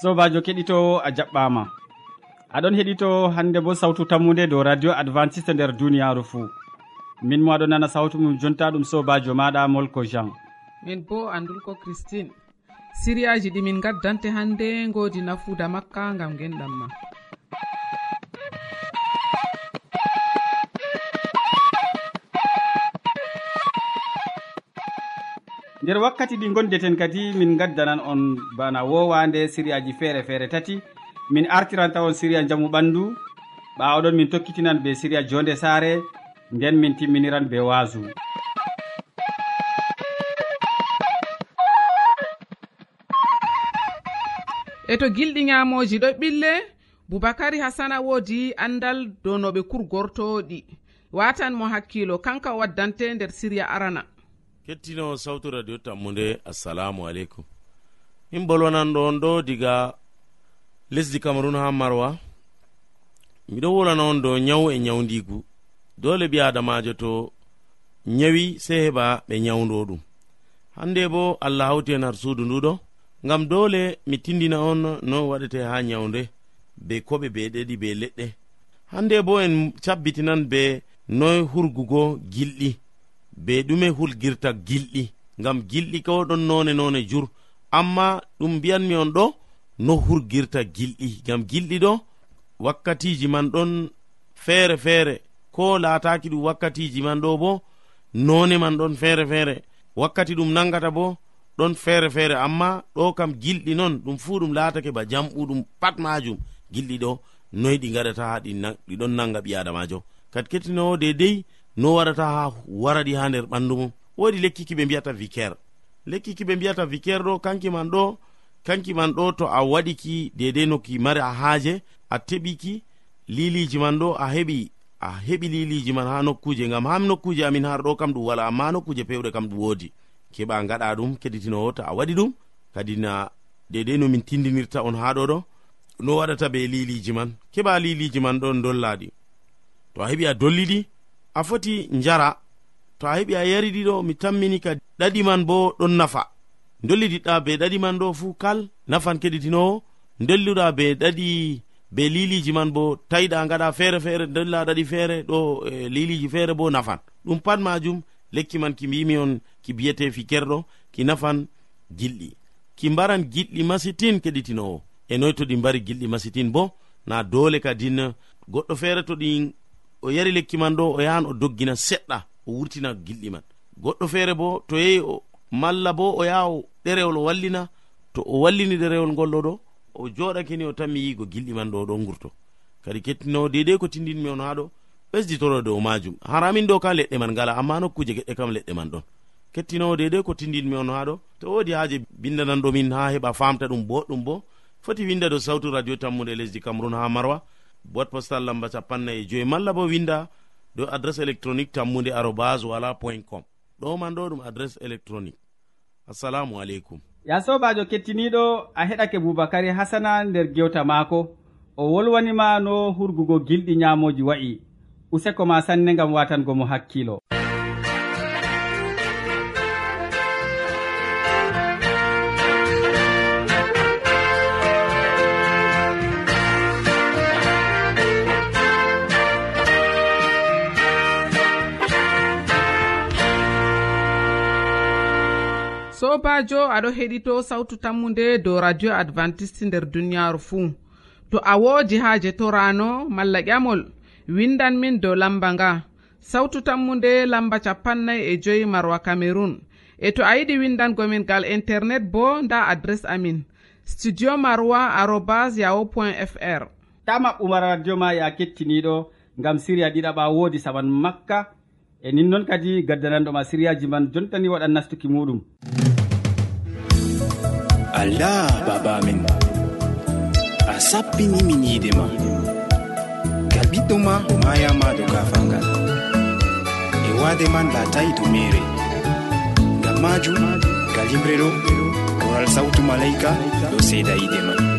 sobajo keɗitowo a jaɓɓama. Aɗon heɗito hande bo sawtu tammude dow radio adventiste nder duniyaru fou min mo aɗo nana sawtu mum jonta ɗum sobajo maɗa molko jean. Min bo andulko christine. Siriyaji ɗimin gaddante hande godi nafuda makka gam genɗam ma. nder wakkati ɗi gondeten kadi min gaddanan on bana wowande siriyaji feere feere tati. Min artiranta on siriya jamu ɓandu. Ɓawaɗon min tokkitinan be siriya jonde saare. Nden min timminiran be waasu. E to gilɗi nyamoji ɗo ɓille boubacary hasana woodi andal dow noɓe kurgortoɗi watan mo hakkilo kanka o waddante nder siriya arana. kettino sawtu radio tammude assalamu aleykum. Min bolwananɗo on ɗo diga lesdi camarun ha marwa. Miɗo wolana on dow nyawu e nyawdigu. Dole ɓi adamajo to nyawi sei heɓa ɓe nyawdo ɗum hande bo allah hawti en har suudu nduɗo. Ngam dole mi tindina on no waɗete ha nyawde be koɓe be ɗeɗi be leɗɗe. Hande bo en cabbitinan be noy hurgugo gilɗi. be ɗume hulgirta gilɗi ngam gilɗi ka oɗon none none jur. Amma ɗum mbiyanmi on ɗo no hurgirta gilɗi ngam gilɗi ɗo wakkatiji man ɗon feere feere. Ko laataki ɗum wakkatiji man ɗo bo none man ɗon feere feere. Wakkati ɗum nangata bo ɗon feere feere. Amma ɗo kam gilɗi non ɗum fuu ɗum laatake ba jamɓuɗum pat majum gilɗi ɗo noyi ɗi gaɗata ha ɗiɗon nanga ɓi adamajo kadi kettinowo dedei no waɗata ha waraɗi ha nder ɓandu mum. Wodi lekki ki ɓe mbiyata vicaire. Lekki ki ɓe mbiyata vicaire ɗo kanki man ɗo kanki man ɗo to a waɗiki dedei no ki mari a haaje a teɓiki liliji man ɗo a heɓi a heɓi liliji man ha nokkuje ngam ha nokkuje amin har ɗo kam ɗum wala amma nokkuje pewɗe kam ɗum woodi. Keɓa gaɗa ɗum keɗitinowo to a waɗi ɗum kadi na dedei no min tindinirta on ha ɗo ɗo no waɗata be liliji man. Keɓa liliji man ɗon dollaɗi. To a heɓi a dolliɗi a foti njara to a heɓi a yari ɗiɗo mi tammini ka ɗaɗi man bo ɗon nafa. Dollidiɗɗa be ɗaɗi man ɗo fuu kal nafan keɗitinowo. Dolluɗa be ɗaɗi be liliji man bo tawiɗa gaɗa feere feere dolla ɗaɗi feere ɗo e, liliji feere bo nafan. Ɗum pat majum lekki man ki mbimi on ki biyete fikerɗo ki nafan gilɗi. Ki mbaran gilɗi masitin keɗitinowo. E noy to ɗi mbari gilɗi masitin bo na dole kadin goɗɗo feere to ɗi o yari lekki man ɗo o yahan o doggina seɗɗa o wurtina gilɗi man. Goɗɗo feere bo to yehi o malla bo o yaha o ɗerewol o wallina to o wallini ɗerewol ngol ɗo ɗo o joɗakeni o tanmi yigo gilɗi man ɗo ɗo gurto kadi kettinowo dedei ko tindinmi on ha ɗo ɓesditoro dow majum haramin ɗo kam leɗɗe man ngala amma nokkuje geɗɗe kam leɗɗe man ɗon. Kettinowo dedei ko tindinmi on ha ɗo to wodi haaje bindananɗomin ha heɓa famta ɗum boɗɗum bo foti winda dow sawtu radio tammude lesdi cameron ha marwa. boite postal lamba capannayi e joyi. Malla bo winda ɗo adresse électronique tammude arobas wala point com. Ɗo man ɗo ɗum adresse électronique. Assalamu aleykum. Ya sobajo kettiniɗo a heɗake boubacary hasana nder gewta maako. O wolwanima no hurgugo gilɗi ñamoji wa'i. Useko ma sanne gam watangomo hakkilo. sobajo aɗo heɗito sawtu tammude dow radio advantice nder duniyaaru fuu. To a woodi haaje torano malla ƴamol windan min dow lamba nga. Sawtu tammunde lamba capannay e joyi marwa cameron e to a yiɗi windangomin gal internet bo nda adres amin. Studio marwa arobas yahu point fr ta maɓɓuma radio ma ya kettiniɗo ngam siriya ɗiɗaɓa woodi saman makka. E nin noon kadi gaddananɗoma siriyaji man jontani waɗan nastuki muɗum. ala baba amin. A sappinimin yiide ma. Ngal ɓiɗɗo ma o mayama do kafangal. E waade man latayi to mere ngam majum ngal yimre ɗo koral sawtu malaika ɗo seeda yiide man.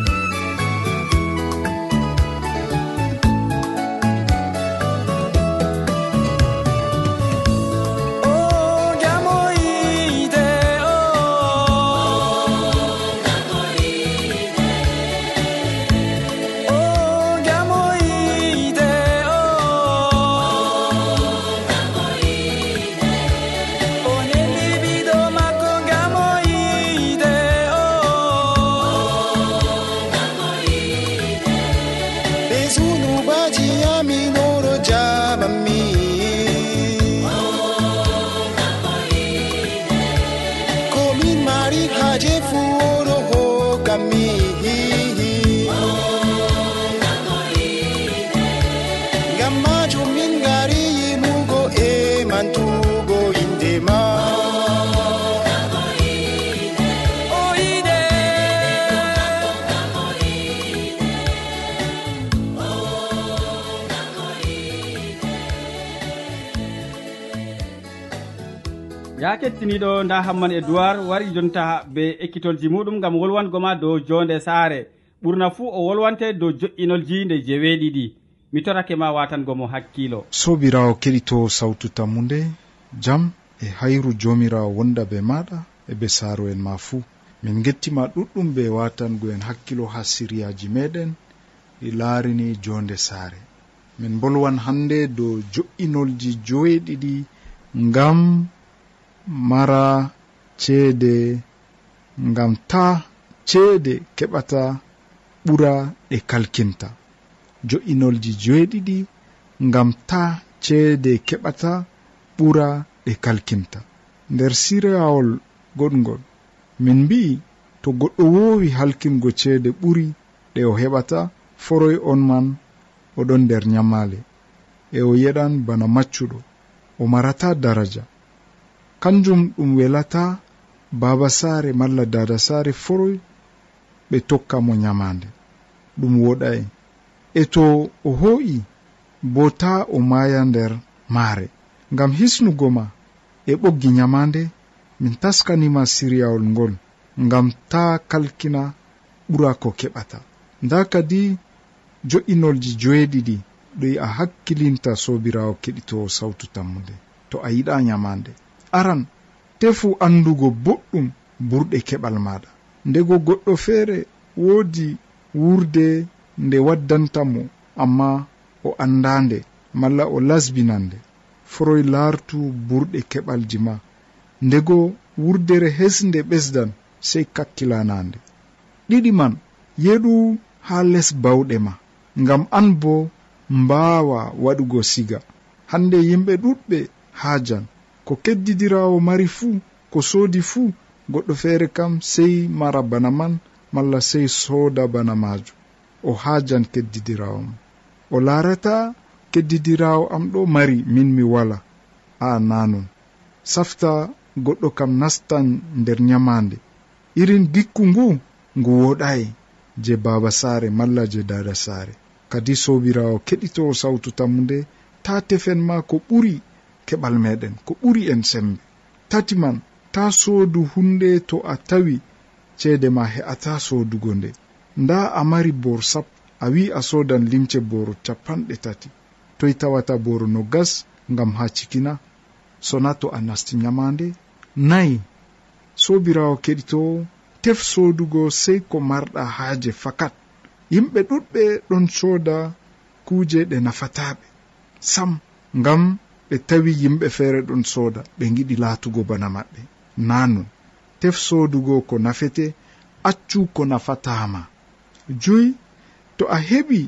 ya kettiniɗo nda hamman e duwar wari jonta be ekkitolji muɗum gam wolwangoma dow jonde saare. Ɓurna fuu o wolwante dow jo'inolji nde jeweeɗiɗi mi torake ma watangomo hakkilo. Sobirawo keɗito sawtu tammu nde jam e hayru jomirawo wonda be maɗa e be saaro en ma fuu min gettima ɗuɗɗum be watango en hakkilo ha siriyaji meɗen e ɗi laarini jonde saare. Min bolwan hande dow jo'inolji joweeɗiɗi ngam mara ceede ngam ta ceede keɓata ɓura ɗe kalkinta. Jo'inolji joeɗiɗi ngam ta ceede keɓata ɓura ɗe kalkinta. Nder sirawol goɗgol min mbi'i to goɗɗo woowi halkingo ceede ɓuri ɗe o heɓata foroy on man oɗon nder nyamaale. E o yeɗan bana maccuɗo o marata daraja. kanjum ɗum welata baba saare malla dada saare foroy ɓe tokka mo nyamande. Ɗum woɗai. E to o ho'i bo ta o maya nder maare. Ngam hisnugo ma e ɓoggi nyamande min taskanima siriyawol ngol ngam ta kalkina ɓura ko keɓata. Nda kadi jo'inolji joeɗiɗi ɗoyi a hakkilinta sobirawo keɗitowo sawtu tammude. To a yiɗa nyamande. aran tefu andugo boɗɗum burɗe keɓal maɗa. Ndego goɗɗo feere woodi wurde nde waddantamo amma o andande malla o lasbinande. Foroy laartu burɗe keɓalji ma. Ndego wurdere hesnde ɓesdan sey kakkilanande ɗiɗi man yeɗu haa les bawɗe ma ngam an bo mbaawa waɗugo siga. Hande yimɓe ɗuɗɓe haajan ko keddidirawo mari fuu ko soodi fuu goɗɗo feere kam sey mara bana man malla sey sooda bana maajum. O haajan keddidirawo am o laarata keddidirawo am ɗo mari min mi wala a nanon safta goɗɗo kam nastan nder nyamande irin gikku ngu ngu woɗayi je baba saare malla je dada saare. Kadi sobirawo keɗito sawtu tammu nde ta tefen ma ko ɓuri keɓal meɗen. Ko ɓuri en sembe. Tati man ta soodu hunde to a tawi ceede ma he'ata soodugo nde. Nda a mari boro sap a wi a sodan limce boro capanɗe tati. Toy tawata boro no gas ngam ha cikina sona to a nasti nyamande. Nayi sobirawo keɗitowo tef sodugo sey ko marɗa haaje fakat. Yimɓe ɗuɗɓe ɗon sooda kuuje ɗe nafataɓe. Sam ngam ɓe tawi yimɓe feere ɗon sooda ɓe giɗi laatugo bana maɓɓe. Nanon tef soodugo ko nafete accu ko nafatama joyi to a heɓi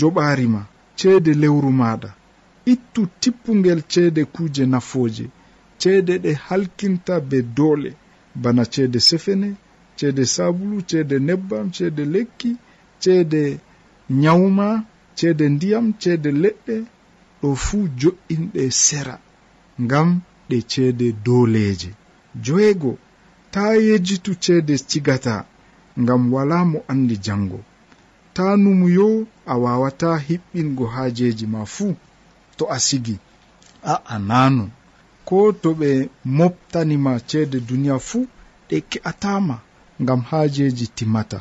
joɓaari ma ceede lewru maɗa ittu tippugel ceede kuuje nafooje ceede ɗe halkinta be doole bana ceede sefene ceede sabulu ceede nebbam ceede lekki ceede nyawma ceede ndiyam ceede leɗɗe ɗo fuu jo'inɗe sera ngam ɗe ceede dooleeje. Joyego ta yejjitu ceede cigata ngam wala mo andi jango ta numuyo a wawata hiɓɓingo haajeji ma fuu to a sigi a'a nano ko to ɓe moftanima ceede duniya fuu ɗe ke'atama ngam haajeji timmata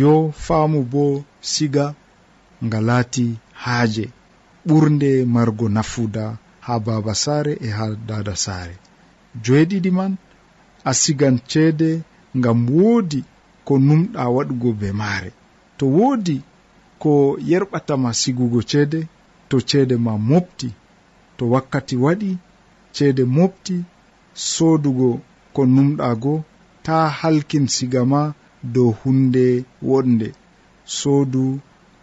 yo faamu bo siga nga laati haaje. ɓurde margo nafuda ha baba saare e ha dada saare. Joeɗiɗi man a sigan ceede ngam woodi ko numɗa waɗugo be maare. To woodi ko yerɓatama sigugo ceede to ceede ma mofti to wakkati waɗi ceede mofti sodugo ko numɗago ta halkin sigama dow hunde wonde soodu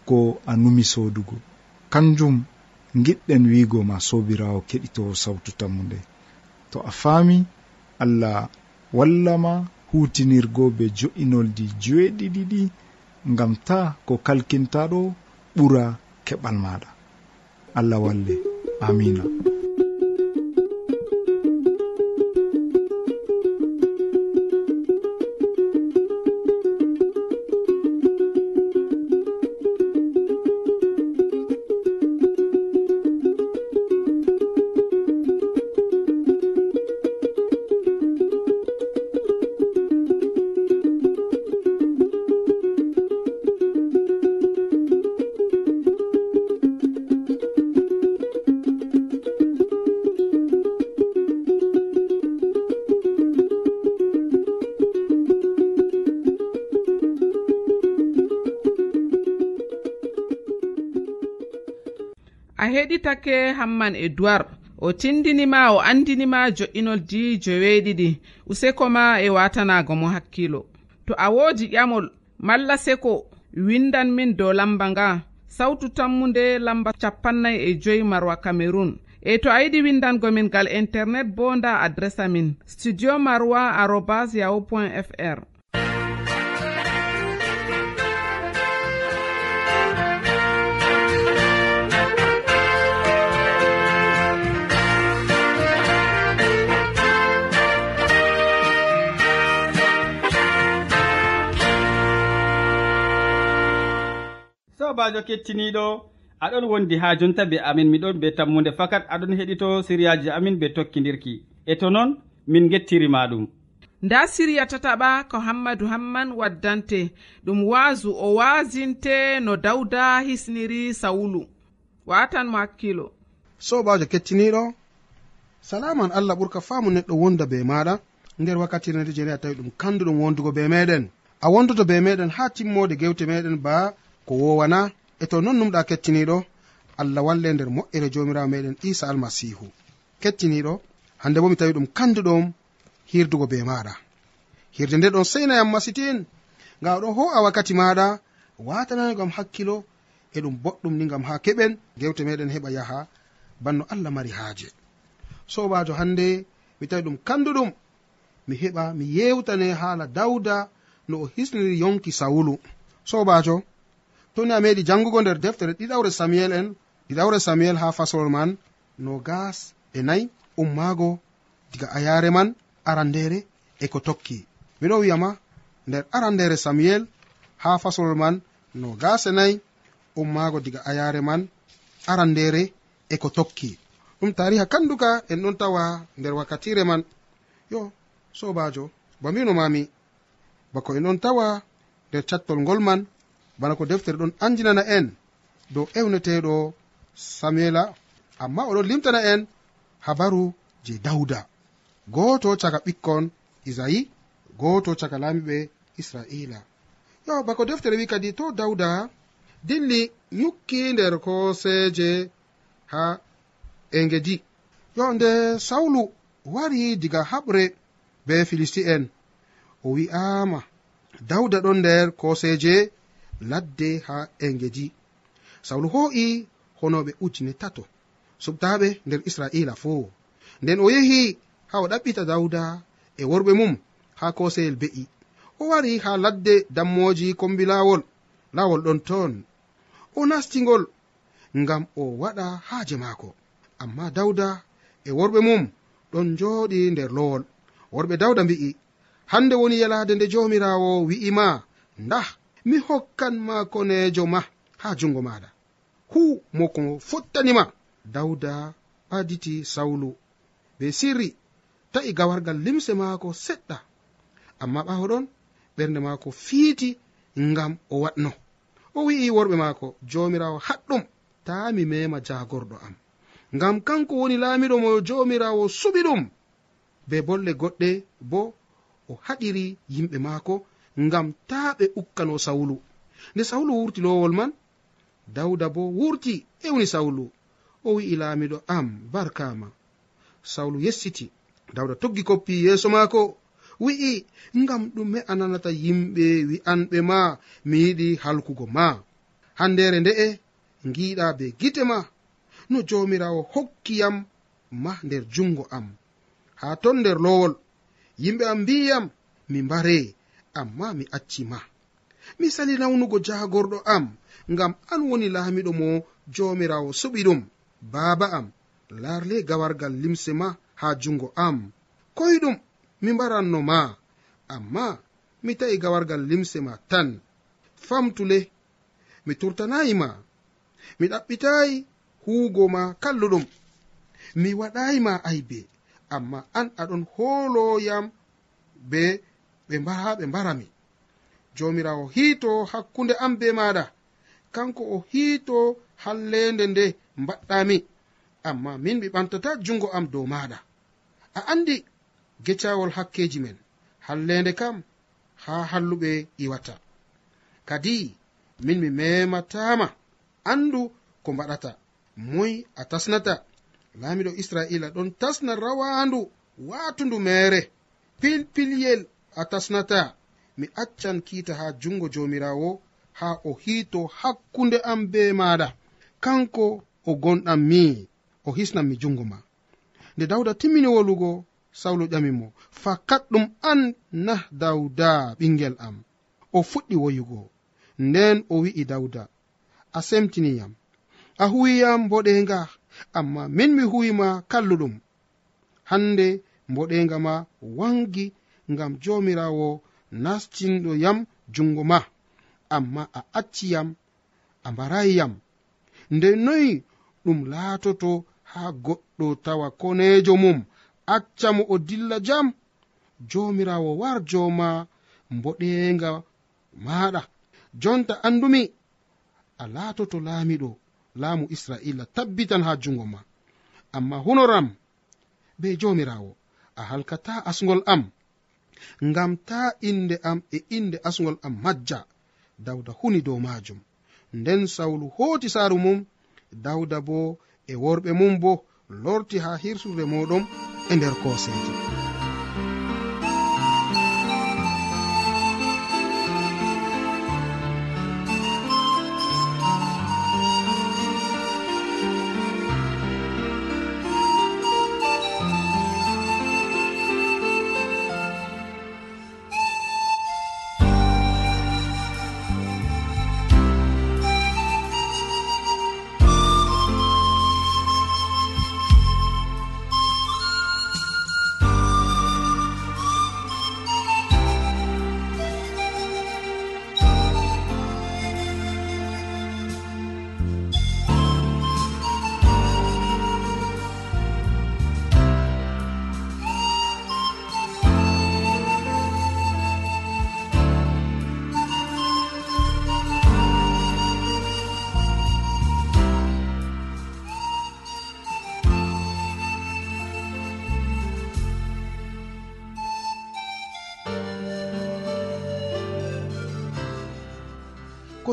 ko a numi soodugo. Kanjum giɗɗen wiigo ma sobirawo keɗitowo sawtu tammude to a faami allah wallama hutinirgo be jo'inoldi joeɗiɗiɗi ngam ta ko kalkintaɗo ɓura keɓal maɗa allah walle. Amina takke hamman e duwar. O tindinima o andinima jo'inolji joweeɗiɗi. Useko ma e watanago mo hakkilo. To a woodi ƴamol malla seko windan min dow lamba nga. Sawtu tammunde lamba capannay e joyi marwa cameron e to a yiɗi windangomin ngal internet bo nda adressa min. Studio marwa arobas yahu point fr sobajo kettiniɗo aɗon wondi ha jonta be amin miɗon be tammude fakat aɗon heɗito siriyaji amin be tokkidirki. E to noon min gettirima ɗum. Nda siriya tataɓa ko hammadou hamman waddante ɗum waasu o waasinte no dawda hisniri sawulu. Watan mo hakkilo. Sobajo kettiniɗo salaman allah ɓurka faamu neɗɗo wonda be maɗa. Nder wakkatire jeni a tawi ɗum kanduɗum wondugo be meɗen. A wondoto be meɗen ha timmode gewte meɗen ba ko wowana e to non numɗa kettiniɗo allah walle nder moƴƴere jomirawo meɗen isa almasihu. Kettiniɗo hande bo mi tawi ɗum kanduɗom hirdugo be maɗa. Hirde nde ɗon seinayam masitin nga oɗon ho'a wakkati maɗa watananigam hakkilo e ɗum boɗɗum ni gam ha keɓen gewte meɗen heɓa yaha banno allah mari haaje. Sobajo hande mi tawi ɗum kanduɗum mi heɓa mi yewtane haala dawda no o hisniri yonki sawulu. Sobajo toni a meɗi jangugo nder deftere ɗiɗawre samuel en ɗiɗawre samuel ha fasolol man no gas e nayi ummaago diga ayare man arandere e ko tokki. Miɗo wiyama nder arandere samuel ha fasolol man no gas e nayi ummaago diga ayare man arandere e ko tokki. Ɗum tariha kanduka en ɗon tawa nder wakkatire man. Yo sobajo ba minomami bako en ɗon tawa nder cattol ngol man bana ko deftere ɗon anjinana en dow ewneteɗo samuela. Amma oɗon limtana en habaru je dawda goto caga ɓikkon isayi goto caga laamiɓe israila. Yo bako deftere wi kadi to dawda dilli yukki nder koseje ha engedi. Yo nde sawlu wari diga haɓre be filisti en o wi'ama. Dawda ɗon nder koseje ladde ha engeji sawlu ho'i honoɓe ujune tato subtaɓe nder israila fuu nden o yehi ha o ɗaɓɓita dawda e worɓe mum ha koseyel be'i. O wari ha ladde dammoji kombi lawol lawol ɗon ton. O nastigol ngam o waɗa haaje maako. Amma dawda e worɓe mum ɗon jooɗi nder lowol. Worɓe dawda mbi'i hande woni yalade nde jomirawo wi'ima ndah mi hokkan ma konejo ma ha jungo maɗa hu moko fottanima dawda ɓaditi sawlu be sirri ta'i gawargal limse maako seɗɗa. Amma ɓawo ɗon ɓernde maako fiiti ngam o waɗno. O wi'i worɓe maako jomirawo haɗɗum ta mi mema jagorɗo am. Ngam kanko woni laamiɗo mo jomirawo suɓi ɗum. Be bolle goɗɗe bo o haɗiri yimɓe maako ngam ta ɓe ukkano sawulu. Nde sawulu wurti lowol man dawda bo wurti ewni sawulu. O wi'i laamiɗo am barkama sawlu yessiti dawda toggi koppi yeeso maako wi'i ngam ɗume a nanata yimɓe wi'anɓe ma mi yiɗi halkugo ma. Handere nde'e giɗa be gite ma. No jomirawo hokkiyam ma nder jungo am. Ha ton nder lowol yimɓe am mbiyam mi mbare. amma mi acci ma. Mi sali nawnugo jagorɗo am ngam an woni laamiɗo mo jomirawo suɓi ɗum baaba am larle gawargal limse ma ha jungo am. Koyɗum mi mbaranno ma. Amma mi ta'i gawargal limse ma tan. Famtule mi turtanayi ma. Mi ɗaɓɓitayi huugo ma kalluɗum. Mi waɗayi ma aybe. Amma an aɗon hooloyam be ɓe mbara ɓe mbarami. Jomirawo hiito hakkunde am be maɗa. Kanko o hiito hallende nde mbaɗɗami. Amma min mi ɓamtata jungo am dow maɗa. A andi gecawol hakkeji men. Hallende kam ha halluɓe iwata. Kadi min mi mematama andu ko mbaɗata. Moy a tasnata. Laamiɗo israila ɗon tasna rawandu watundu mere. Pilpilyel a tasnata. Mi accan kiita ha jungo jomirawo ha o hiito hakkunde am be maɗa kanko o gonɗam mi o hisnan mi jungo ma. Nde dawda timmini wolugo sawlu ƴamimo fakat ɗum an nah dawda ɓingel am. O fuɗɗi woyugo. Nden o wi'i dawda a semtiniyam a huwiyam mboɗenga amma min mi huwima kalluɗum. Hande mboɗenga ma wangi ngam jomirawo nastinɗo yam jungo ma. Amma a acci yam a mbarayi yam. Nde noyi ɗum laatoto ha goɗɗo tawa konejo mum acca mo o dilla jam jomirawo war joma mboɗenga maɗa jonta andumi a laatoto laamiɗo laamu israila tabbitan ha jungo ma. Amma hunoram be jomirawo a halkata asgol am. ngam ta inde am e inde asgol am majja dawda huni dow majum nden sawlu hooti saaru mum dawda bo e worɓe mum bo lorti ha hirsurde moɗon e nder koseje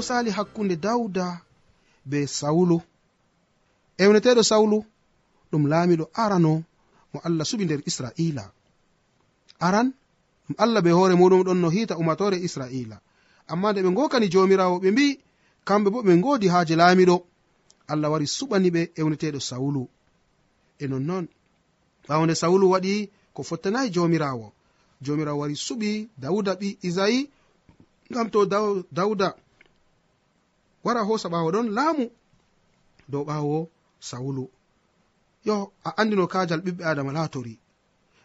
no sali hakkunde dawda be sawulu. Ewneteɗo sawlu ɗum laamiɗo arano mo allah suɓi nder israila. Aran ɗum allah be hoore muɗum ɗon no hiita umatore israila. Amma nde ɓe gokani jomirawo ɓe mbi kamɓe bo ɓe godi haaje laamiɗo. Allah wari suɓani ɓe ewneteɗo sawulu. E nonnon ɓawde nde sawulu waɗi ko fottanayi jomirawo jomirawo wari suɓi dawuda ɓi isayi ngam to dawda wara hosa ɓawo ɗon laamu. Dow ɓawo sawulu. Yo a andino kajal ɓiɓɓe adama latori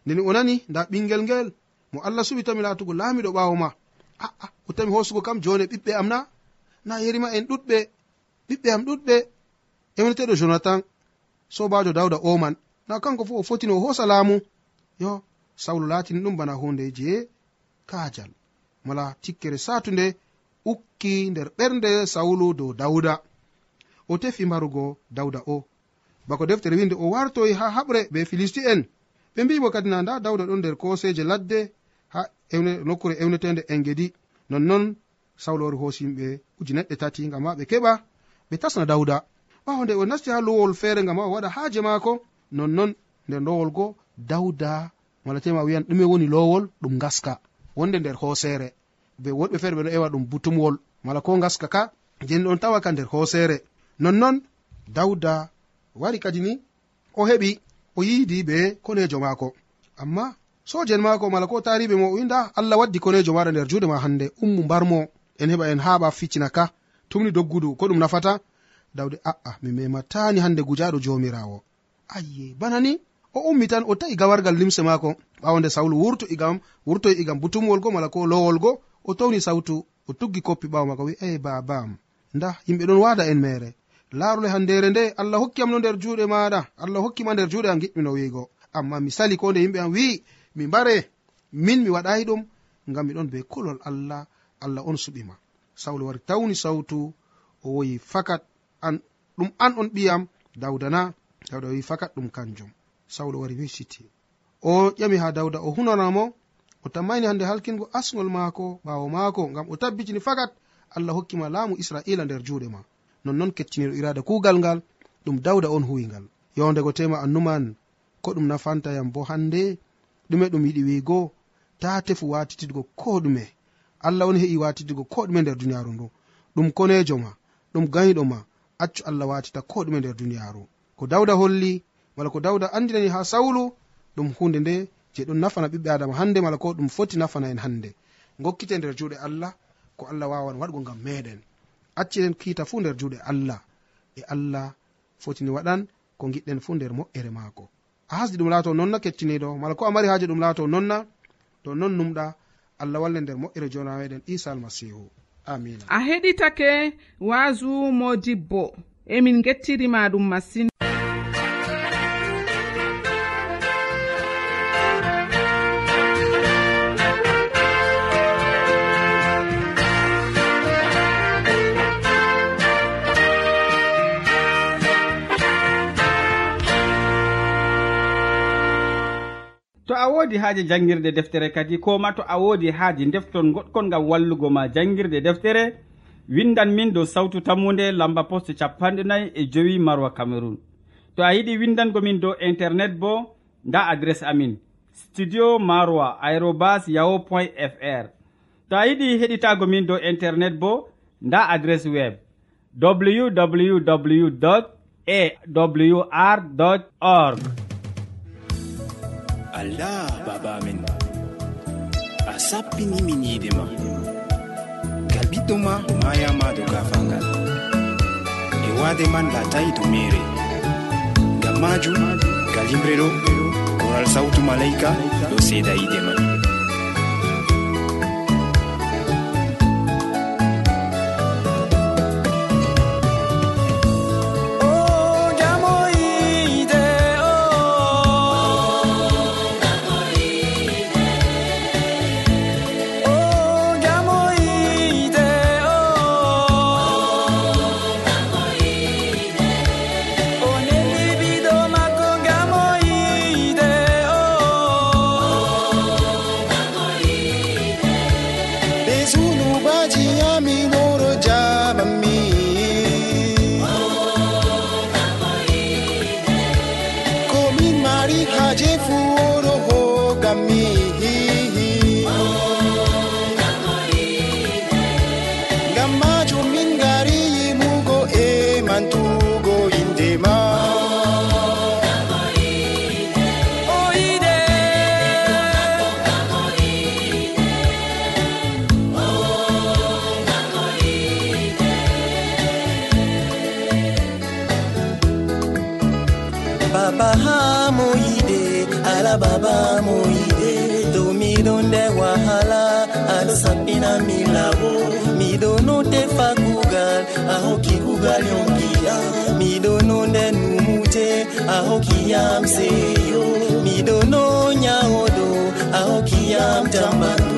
ndeni o nani nda ɓingel ngel mo allah suɓitami latugo laamiɗo ɓawo ma. Aa o tami hosugo kam jone ɓiɓɓe am na? Na yerima en ɗuɗɓe ɓiɓɓe am ɗuɗɓe. Emneteɗo jonathan sobajo dawda oman. Na kanko fu o fotini o hosa laamu. Yo sawlu latini ɗum bana hunde je kaajal mala tikkere satunde ukki nder ɓernde sawulu dow dawuda. O tefi marugo dawda o. Bako deftere winde o wartoyi ha haɓre be filisti en ɓe mbimo kadi na nda dawda ɗon nder koseje ladde ha nokkure ewnetede engedi. Nonnon sawlu wari hoosi yimɓe uji neɗɗe tati gam ma ɓe keɓa ɓe tasna dawda ɓawo nde o nasti ha lowol feere gam ma o waɗa haaje maako nonnon nder lowol go dawda malatema wiyan ɗume woni lowol ɗum gaska wonde nder hooseere be woɗɓe feere ɓeɗo ewa ɗum butumwol. Mala ko gaska ka jeni ɗon tawa ka nder hoosere nonnon dawda wari kadi ni o heɓi o yiidi be konejo maako. Amma sojen maako mala ko tariɓe mo o winda allah waddi konejo maɗa nder juuɗe ma hande ummu mbarmo en heɓa en haɓa ficcina ka tumni doggudu ko ɗum nafata? Dawde a'a mi mematani hande gujaɗo jomirawo ayye bana ni o ummi tan o ta'i gawargal limse maako ɓawo nde sawlu wurto igam wurtoy igam butumwol go mala ko lowol go o towni sawtu o tuggi koppi ɓawo mako wi'i ey baba am nda yimɓe ɗon wada en mere. Laarole handere nde allah hokkiyam no nder juuɗe maɗa allah hokkima nder juuɗe am giɗmino wiigo. Amma mi sali ko nde yimɓe am wi'i mi mbare min mi waɗayi ɗum ngam miɗon be kolol allah allah on suɓima sawlu wari tawni sawtu o woyi fakat an ɗum an on ɓiyam dawdana dawda wi fakat ɗum kanjum. Sawlu wari wisiti. O ƴami ha dawda o hunanamo o tammaini hande halkingo asgol maako ɓaawo maako ngam o tabbitini fakat allah hokkima laamu israila nder juuɗe ma. Nonnon kettiniɗo irada kuugal ngal ɗum dawda on huwingal yondego tema annuman ko ɗum nafantayam bo hande ɗume ɗum yiɗi wiigo ta tefu watitidgo ko ɗume. Allah on heƴi watitidgo ko ɗume nder duniyaaru ndu. Ɗum konejo ma ɗum gayiɗo ma accu allah watita ko ɗume nder duniyaaru. Ko dawda holli wala ko dawda andinani ha sawlu ɗum hunde nde je ɗum nafana ɓiɓɓe adama hande mala ko ɗum foti nafana en hande gokkite nder juuɗe allah ko allah wawan waɗgo ngam meɗen. Acciɗen kiita fu nder juuɗe allah. E allah fotini waɗan ko giɗɗen fu nder moƴƴere maako. A hasdi ɗum laato nonna kettiniɗo mala ko a mari haaji ɗum laato nonna to non numɗa allah walle nder moƴƴere jona meɗen isa almasihu amina a heɗitake waasu modibbo emin gettirima ɗum masin. woodi haaje janngirde deftere kadi ko ma to a woodi haaji defton goɗkon ngam wallugo ma janngirde deftere windan min dow sawtu tammunde lamba poste capanɗe nayi e jowi marwa cameron to a yiɗi windango min dow internet bo nda adresse amin studio marwa aérobas yaho point fr to a yiɗi heɗitago min dow internet bo nda adresse web www awr org. allah baba amin. A sappinimin yiide ma. Gal ɓiɗɗo ma mayama do gafangal e wade man latayi to mere ngam majum gal yimre ɗo koral sawtu malaika ɗo seeda yiide man. baha moyide ala baba moyide. Dow miɗo nde wahala aɗo sappina mi lawo miɗo no tefa kugal a hokki kugal yonkiya miɗo no nde numute a hokkiyam seyo. Miɗo no nyawoɗo a hokkiyam tambatu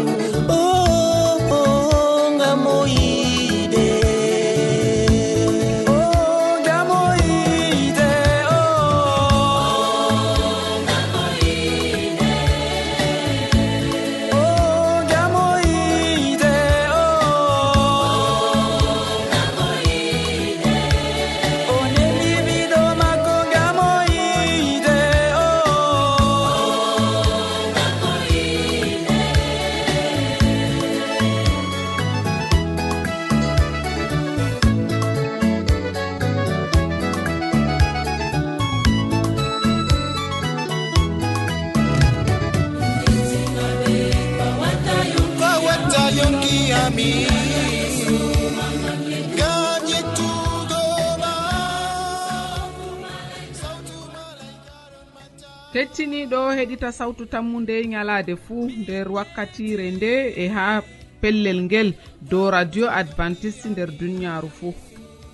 keɗitoɗo heɗita sawtu tammude ñalade fuu nder wakkatire nde e ha pellel ngel dow radio advantice nder duniyaru fuu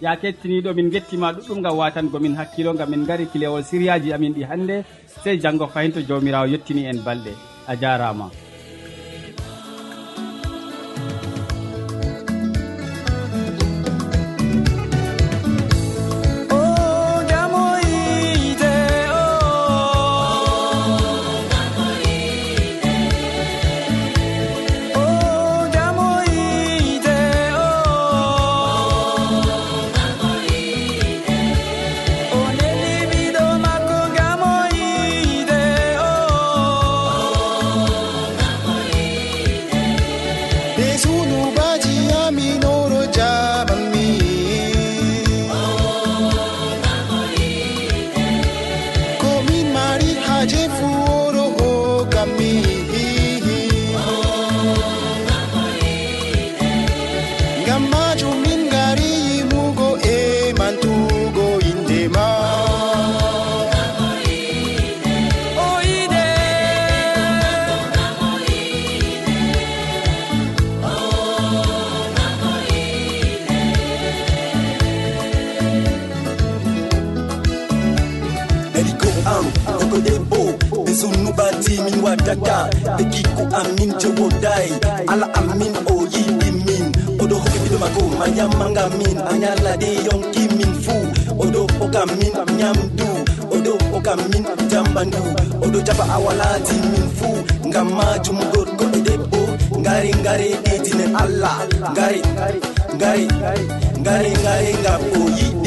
ya kettiniɗo min gettima ɗuɗɗum gam watangomin hakkilo gam min gari kilewol siriyaji amin ɗi hannde sey janggo fayin to jawmirawo yettini en balɗe. A jarama. ɓiɗɗo debbo ɓe sunnubati min waddata ɓe kikku amin jogodayi ala amin o yiɗi min. Oɗo hoɓe ɓiɗo mako mayammaga min. A ñalade yonki min fuu oɗo hokam min nyamdu. Oɗo hokam min jambandu oɗo jaɓa awalati min fuu ngam majum gorko e debbo. Ngari ngari e ɗitine allah. Ngari ngari ngari ngari ngam o yiɗi